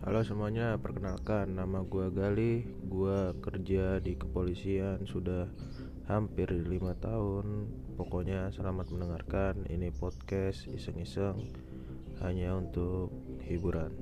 Halo semuanya, perkenalkan nama gua Gali. Gua kerja di kepolisian sudah hampir lima tahun. Pokoknya selamat mendengarkan. Ini podcast iseng-iseng Hanya untuk hiburan.